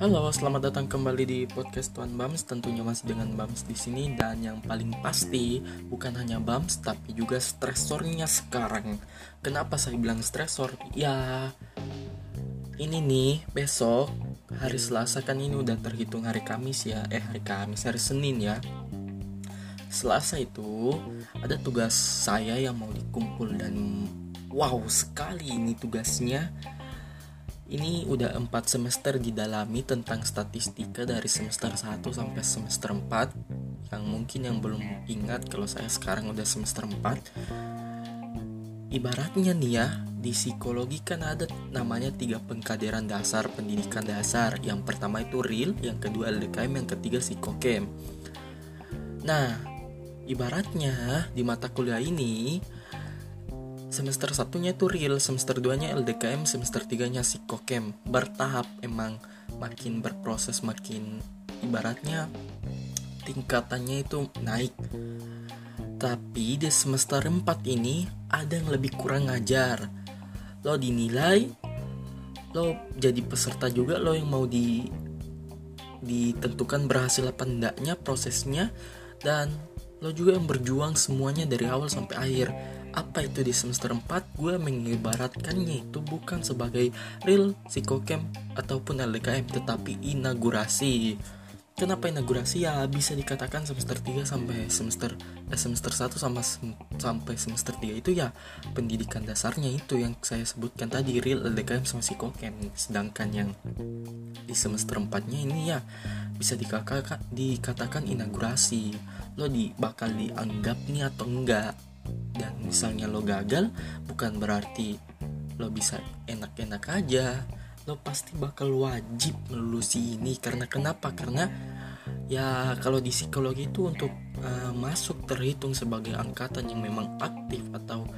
Halo, selamat datang kembali di podcast Tuan Bams. Tentunya masih dengan Bams di sini dan yang paling pasti bukan hanya Bams tapi juga stresornya sekarang. Kenapa saya bilang stresor? Ya, ini nih besok hari Selasa kan ini udah terhitung hari Kamis ya. Eh hari Kamis, hari Senin ya. Selasa itu ada tugas saya yang mau dikumpul dan wow sekali ini tugasnya ini udah empat semester didalami tentang statistika dari semester 1 sampai semester 4 yang mungkin yang belum ingat kalau saya sekarang udah semester 4 ibaratnya nih ya di psikologi kan ada namanya tiga pengkaderan dasar pendidikan dasar. Yang pertama itu real yang kedua LDKM yang ketiga psikokem. Nah ibaratnya di mata kuliah ini semester satunya itu real semester 2 nya LDKM semester 3 nya psikokem. Bertahap emang makin berproses makin ibaratnya tingkatannya itu naik. Tapi di semester 4 ini ada yang lebih kurang ngajar. Lo dinilai lo jadi peserta juga lo yang mau di ditentukan berhasil apa enggaknya prosesnya dan lo juga yang berjuang semuanya dari awal sampai akhir apa itu di semester 4 gue mengibaratkannya itu bukan sebagai real psikokem ataupun LDKM tetapi inaugurasi. Kenapa inaugurasi? Ya bisa dikatakan semester 3 sampai semester eh, semester 1 sama sem sampai semester 3 itu ya pendidikan dasarnya itu yang saya sebutkan tadi real LDKM sama psikokem sedangkan yang di semester 4 nya ini ya bisa dikatakan dikatakan inaugurasi. Lo di bakal dianggap nih atau enggak dan misalnya lo gagal bukan berarti lo bisa enak-enak aja. Lo pasti bakal wajib melulusi ini. Karena kenapa? Karena ya kalau di psikologi itu untuk uh, masuk terhitung sebagai angkatan yang memang aktif atau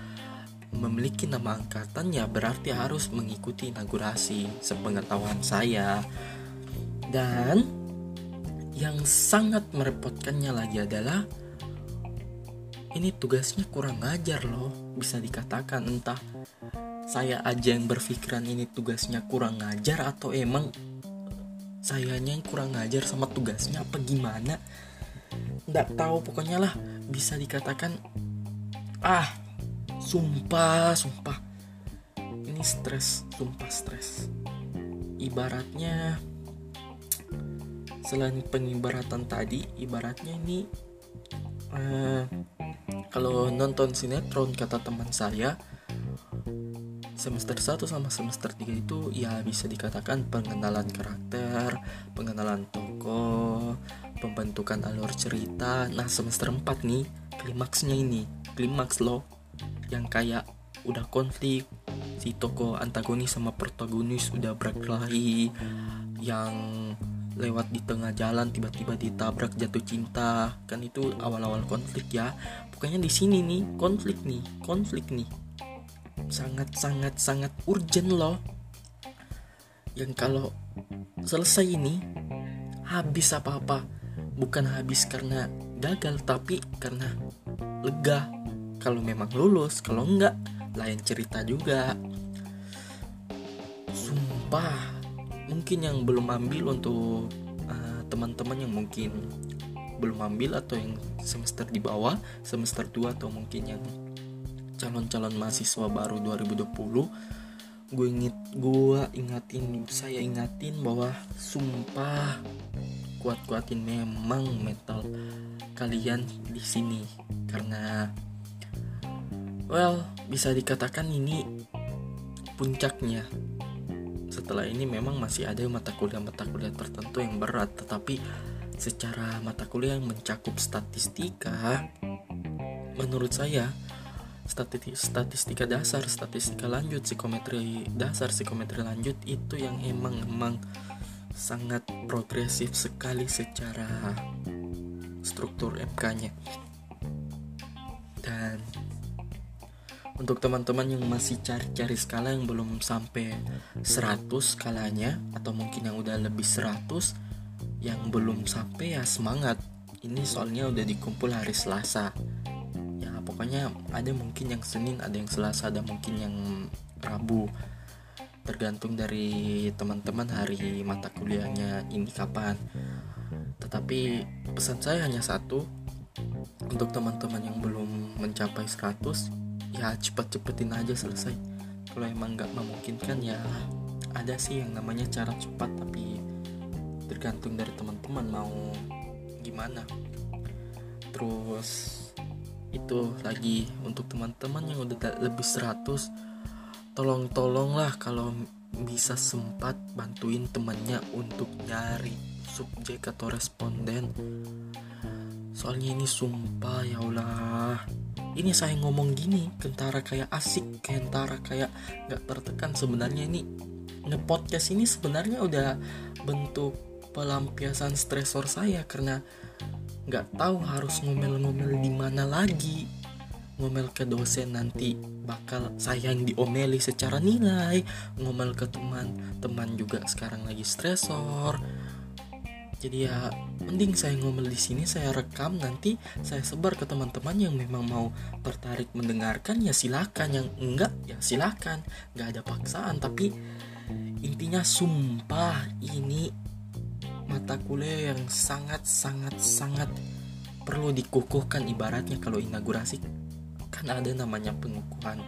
memiliki nama angkatan ya berarti harus mengikuti inaugurasi sepengetahuan saya. Dan yang sangat merepotkannya lagi adalah ini tugasnya kurang ngajar loh bisa dikatakan. Entah saya aja yang berpikiran ini tugasnya kurang ngajar atau emang sayanya yang kurang ngajar sama tugasnya apa gimana? Nggak tahu pokoknya lah bisa dikatakan ah sumpah sumpah. Ini stres sumpah stres. Ibaratnya selain pengibaratan tadi ibaratnya ini uh, kalau nonton sinetron kata teman saya semester 1 sama semester 3 itu ya bisa dikatakan pengenalan karakter, pengenalan tokoh, pembentukan alur cerita. Nah, semester 4 nih klimaksnya ini, klimaks loh yang kayak udah konflik si tokoh antagonis sama protagonis udah berkelahi yang lewat di tengah jalan tiba-tiba ditabrak jatuh cinta kan itu awal-awal konflik ya pokoknya di sini nih konflik nih konflik nih. Sangat sangat sangat urgent loh. Yang kalau selesai ini habis apa-apa. Bukan habis karena gagal tapi karena lega. Kalau memang lulus kalau enggak lain cerita juga. Sumpah mungkin yang belum ambil untuk uh, teman-teman yang mungkin belum ambil atau yang semester di bawah semester 2 atau mungkin yang calon-calon mahasiswa baru 2020 gue inget gue ingatin saya ingatin bahwa sumpah kuat-kuatin memang mental kalian di sini. Karena well bisa dikatakan ini puncaknya. Setelah ini memang masih ada mata kuliah-mata kuliah tertentu yang berat tetapi secara mata kuliah yang mencakup statistika menurut saya statistika dasar statistika lanjut psikometri dasar psikometri lanjut itu yang emang emang sangat progresif sekali secara struktur MK-nya dan untuk teman-teman yang masih cari-cari skala yang belum sampai 100 skalanya atau mungkin yang udah lebih 100 yang belum sampai ya semangat. Ini soalnya udah dikumpul hari Selasa. Ya pokoknya ada mungkin yang Senin ada yang Selasa ada mungkin yang Rabu. Tergantung dari teman-teman hari mata kuliahnya ini kapan. Tetapi pesan saya hanya satu untuk teman-teman yang belum mencapai 100 ya cepet-cepetin aja selesai. Kalau emang nggak memungkinkan ya ada sih yang namanya cara cepat tapi tergantung dari teman-teman mau gimana. Terus itu lagi untuk teman-teman yang udah lebih 100 tolong-tolonglah kalau bisa sempat bantuin temannya untuk nyari subjek atau responden. Soalnya ini sumpah ya Allah. Ini saya ngomong gini kentara kayak asik kentara kayak nggak tertekan. Sebenarnya ini ngepodcast ini sebenarnya udah bentuk pelampiasan stresor saya karena nggak tahu harus ngomel-ngomel di mana lagi. Ngomel ke dosen nanti bakal saya yang diomeli secara nilai. Ngomel ke teman teman juga sekarang lagi stresor. Jadi ya mending saya ngomel di sini saya rekam nanti saya sebar ke teman-teman yang memang mau tertarik mendengarkan ya silakan. Yang enggak ya silakan. Nggak ada paksaan tapi intinya sumpah ini mata kuliah yang sangat sangat sangat perlu dikukuhkan ibaratnya kalau inaugurasi. Kan ada namanya pengukuhan.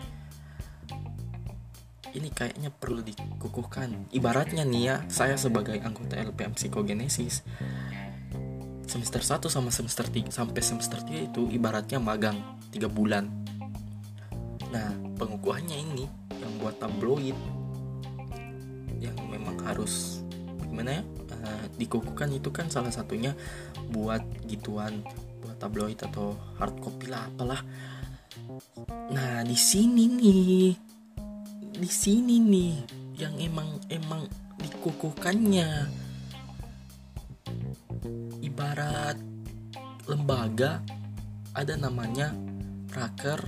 Ini kayaknya perlu dikukuhkan. Ibaratnya nih ya saya sebagai anggota LPM psikogenesis semester 1 sama semester 3 sampai semester 3 itu ibaratnya magang 3 bulan. Nah pengukuhannya ini yang buat tabloid yang memang harus gimana ya uh, dikukuhkan itu kan salah satunya buat gituan buat tabloid atau hard copy lah apalah. Nah di sini nih di sini nih yang emang emang dikukuhkannya. Ibarat lembaga ada namanya raker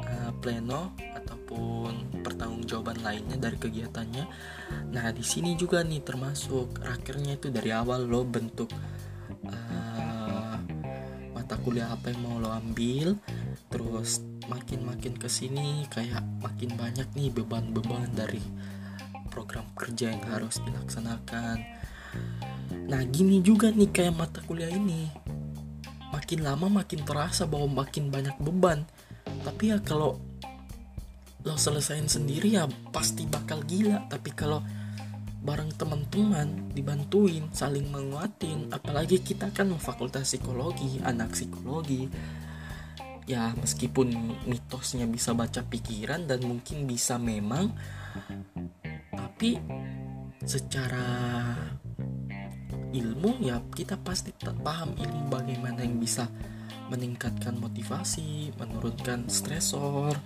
uh, pleno ataupun pertanggungjawaban lainnya dari kegiatannya. Nah, di sini juga nih termasuk rakernya itu dari awal lo bentuk uh, mata kuliah apa yang mau lo ambil, terus makin-makin ke sini kayak makin banyak nih beban-beban dari program kerja yang harus dilaksanakan. Nah, gini juga nih kayak mata kuliah ini. Makin lama makin terasa bahwa makin banyak beban. Tapi ya kalau lo selesain sendiri ya pasti bakal gila. Tapi kalau bareng teman-teman dibantuin saling menguatin apalagi kita kan fakultas psikologi anak psikologi ya meskipun mitosnya bisa baca pikiran dan mungkin bisa memang tapi secara ilmu ya kita pasti paham ilmu bagaimana yang bisa meningkatkan motivasi menurunkan stresor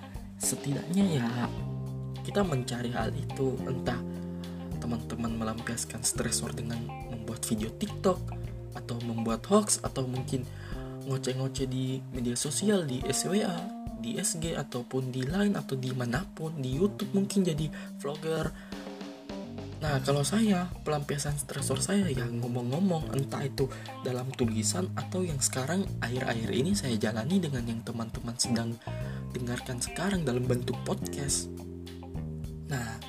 setidaknya ya kita mencari hal itu entah teman-teman melampiaskan stresor dengan membuat video TikTok atau membuat hoax atau mungkin ngoceh-ngoceh di media sosial di SWA di SG ataupun di Line atau di mana pun di YouTube mungkin jadi vlogger. Nah, kalau saya, pelampiasan stresor saya ya ngomong-ngomong entah itu dalam tulisan atau yang sekarang akhir-akhir ini saya jalani dengan yang teman-teman sedang dengarkan sekarang dalam bentuk podcast. Nah,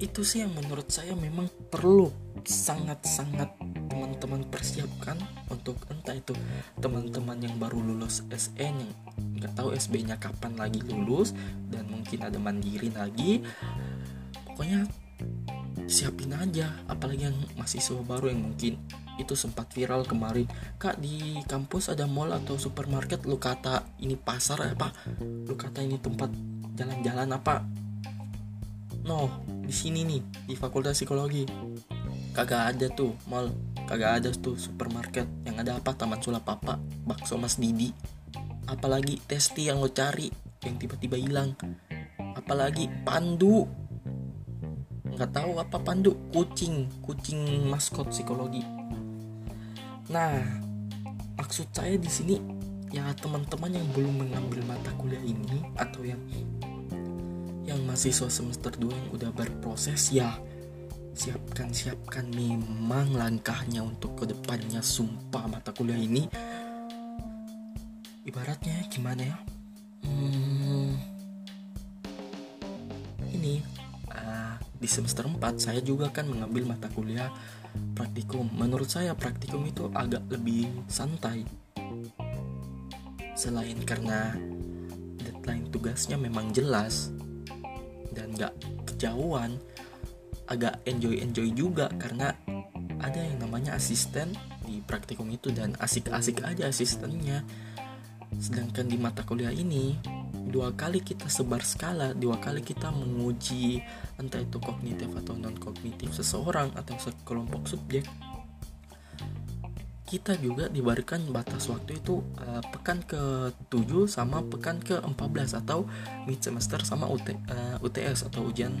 itu sih yang menurut saya memang perlu sangat-sangat teman-teman persiapkan untuk entah itu teman-teman yang baru lulus SN yang nggak tahu SB-nya kapan lagi lulus dan mungkin ada mandiri lagi pokoknya siapin aja apalagi yang mahasiswa baru yang mungkin itu sempat viral kemarin. Kak di kampus ada mall atau supermarket lu kata ini pasar apa lu kata ini tempat jalan-jalan apa? No di sini nih di fakultas psikologi. Kagak ada tuh mall kagak ada tuh supermarket. Yang ada apa? Taman sulap apa bakso mas didi. Apalagi testi yang lo cari yang tiba-tiba hilang. Apalagi pandu. Nggak tahu apa pandu kucing kucing maskot psikologi nah maksud saya di sini ya teman-teman yang belum mengambil mata kuliah ini atau yang yang mahasiswa semester 2 yang udah berproses ya siapkan siapkan memang langkahnya untuk ke depannya sumpah mata kuliah ini. Ibaratnya gimana ya? Hmm, di semester 4 saya juga kan mengambil mata kuliah praktikum. Menurut saya praktikum itu agak lebih santai. Selain karena deadline tugasnya memang jelas dan gak kejauhan, agak enjoy-enjoy juga karena ada yang namanya asisten di praktikum itu dan asik-asik aja asistennya. Sedangkan di mata kuliah ini dua kali kita sebar skala, dua kali kita menguji entah itu kognitif atau non kognitif seseorang atau sekelompok subjek. Kita juga diberikan batas waktu itu uh, pekan ke-7 sama pekan ke-14 atau mid semester sama UT, uh, eh, UTS atau ujian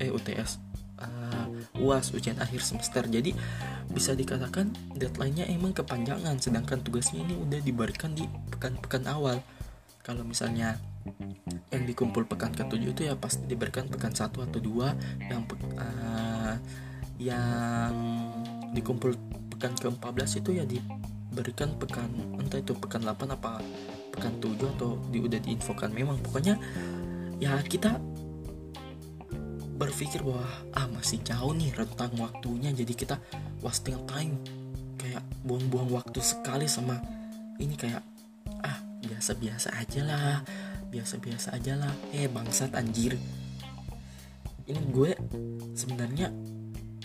eh UTS uh, eh, UAS ujian akhir semester. Jadi bisa dikatakan deadline-nya emang kepanjangan sedangkan tugasnya ini udah diberikan di pekan-pekan awal. Kalau misalnya yang dikumpul pekan ke-7 itu ya pasti diberikan pekan 1 atau 2 yang uh, yang dikumpul pekan ke-14 itu ya diberikan pekan entah itu pekan 8 apa pekan 7 atau di, udah diinfokan. Memang pokoknya ya kita berpikir bahwa ah masih jauh nih rentang waktunya. Jadi kita wasting time kayak buang-buang waktu sekali sama ini kayak ah biasa-biasa aja lah biasa-biasa aja lah. Eh bangsat anjir. Ini gue sebenarnya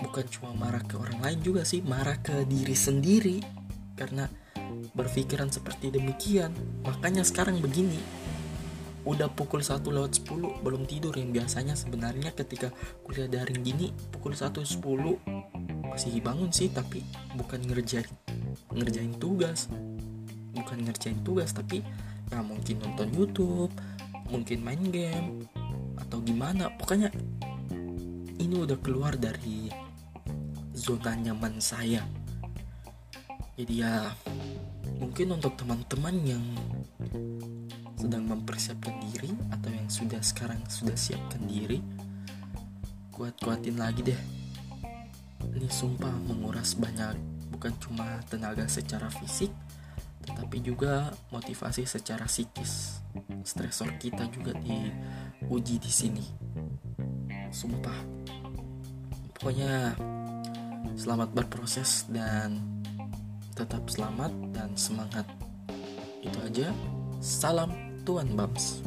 bukan cuma marah ke orang lain juga sih marah ke diri sendiri. Karena berpikiran seperti demikian makanya sekarang begini. Udah pukul 1 lewat 10 belum tidur yang biasanya sebenarnya ketika kuliah daring gini pukul 1.10 masih bangun sih tapi bukan ngerjain ngerjain tugas. Bukan ngerjain tugas tapi ya mungkin nonton YouTube mungkin main game atau gimana. Pokoknya ini udah keluar dari zona nyaman saya. Jadi ya mungkin untuk teman-teman yang sedang mempersiapkan diri atau yang sudah sekarang sudah siapkan diri kuat-kuatin lagi deh. Ini sumpah menguras banyak bukan cuma tenaga secara fisik tetapi juga motivasi secara psikis. Stresor kita juga diuji di sini. Sumpah. Pokoknya selamat berproses dan tetap selamat dan semangat. Itu aja. Salam Tuan Bams.